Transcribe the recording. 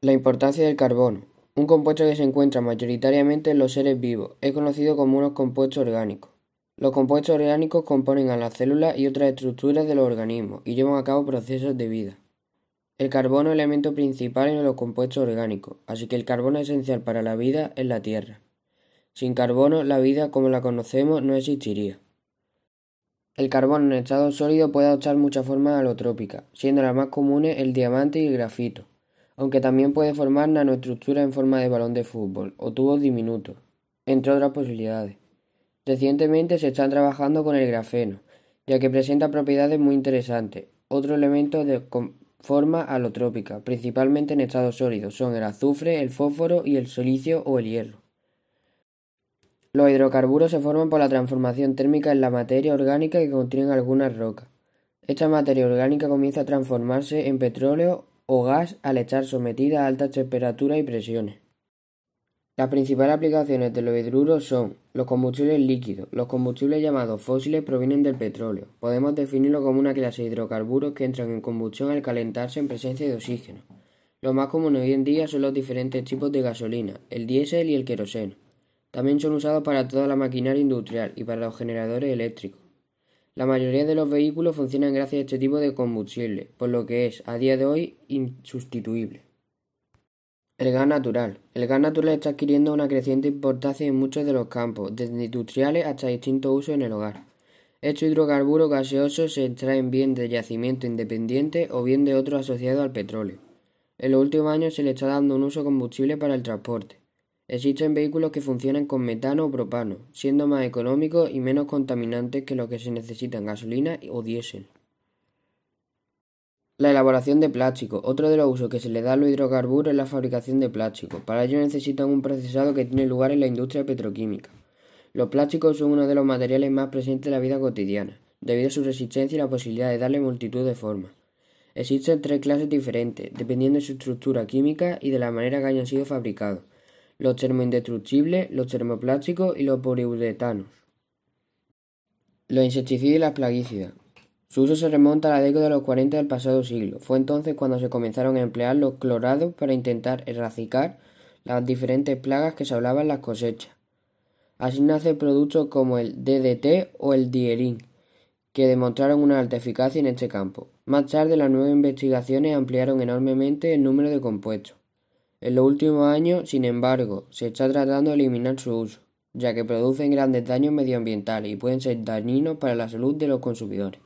La importancia del carbono. Un compuesto que se encuentra mayoritariamente en los seres vivos es conocido como unos compuestos orgánicos. Los compuestos orgánicos componen a las células y otras estructuras de los organismos y llevan a cabo procesos de vida. El carbono es el elemento principal en los compuestos orgánicos, así que el carbono es esencial para la vida en la Tierra. Sin carbono, la vida como la conocemos no existiría. El carbono en estado sólido puede adoptar muchas formas alotrópicas, siendo las más comunes el diamante y el grafito aunque también puede formar nanoestructuras en forma de balón de fútbol o tubos diminutos, entre otras posibilidades. Recientemente se está trabajando con el grafeno, ya que presenta propiedades muy interesantes. Otro elemento de forma alotrópica, principalmente en estado sólido, son el azufre, el fósforo y el silicio o el hierro. Los hidrocarburos se forman por la transformación térmica en la materia orgánica que contienen algunas rocas. Esta materia orgánica comienza a transformarse en petróleo o gas al estar sometida a altas temperaturas y presiones. Las principales aplicaciones de los hidruros son los combustibles líquidos. Los combustibles llamados fósiles provienen del petróleo. Podemos definirlo como una clase de hidrocarburos que entran en combustión al calentarse en presencia de oxígeno. Los más comunes hoy en día son los diferentes tipos de gasolina, el diésel y el queroseno. También son usados para toda la maquinaria industrial y para los generadores eléctricos. La mayoría de los vehículos funcionan gracias a este tipo de combustible, por lo que es, a día de hoy, insustituible. El gas natural. El gas natural está adquiriendo una creciente importancia en muchos de los campos, desde industriales hasta distintos usos en el hogar. Estos hidrocarburos gaseosos se extraen bien de yacimientos independientes o bien de otros asociados al petróleo. En los últimos años se le está dando un uso combustible para el transporte. Existen vehículos que funcionan con metano o propano, siendo más económicos y menos contaminantes que los que se necesitan gasolina o diésel. La elaboración de plástico. Otro de los usos que se le da a los hidrocarburos es la fabricación de plástico. Para ello necesitan un procesado que tiene lugar en la industria petroquímica. Los plásticos son uno de los materiales más presentes en la vida cotidiana, debido a su resistencia y la posibilidad de darle multitud de formas. Existen tres clases diferentes, dependiendo de su estructura química y de la manera que hayan sido fabricados los termoindestructibles, los termoplásticos y los poliuretanos. Los insecticidas y las plaguicidas. Su uso se remonta a la década de los 40 del pasado siglo. Fue entonces cuando se comenzaron a emplear los clorados para intentar erradicar las diferentes plagas que se hablaban en las cosechas. Así nacen productos como el DDT o el dierín, que demostraron una alta eficacia en este campo. Más tarde, las nuevas investigaciones ampliaron enormemente el número de compuestos. En los últimos años, sin embargo, se está tratando de eliminar su uso, ya que producen grandes daños medioambientales y pueden ser dañinos para la salud de los consumidores.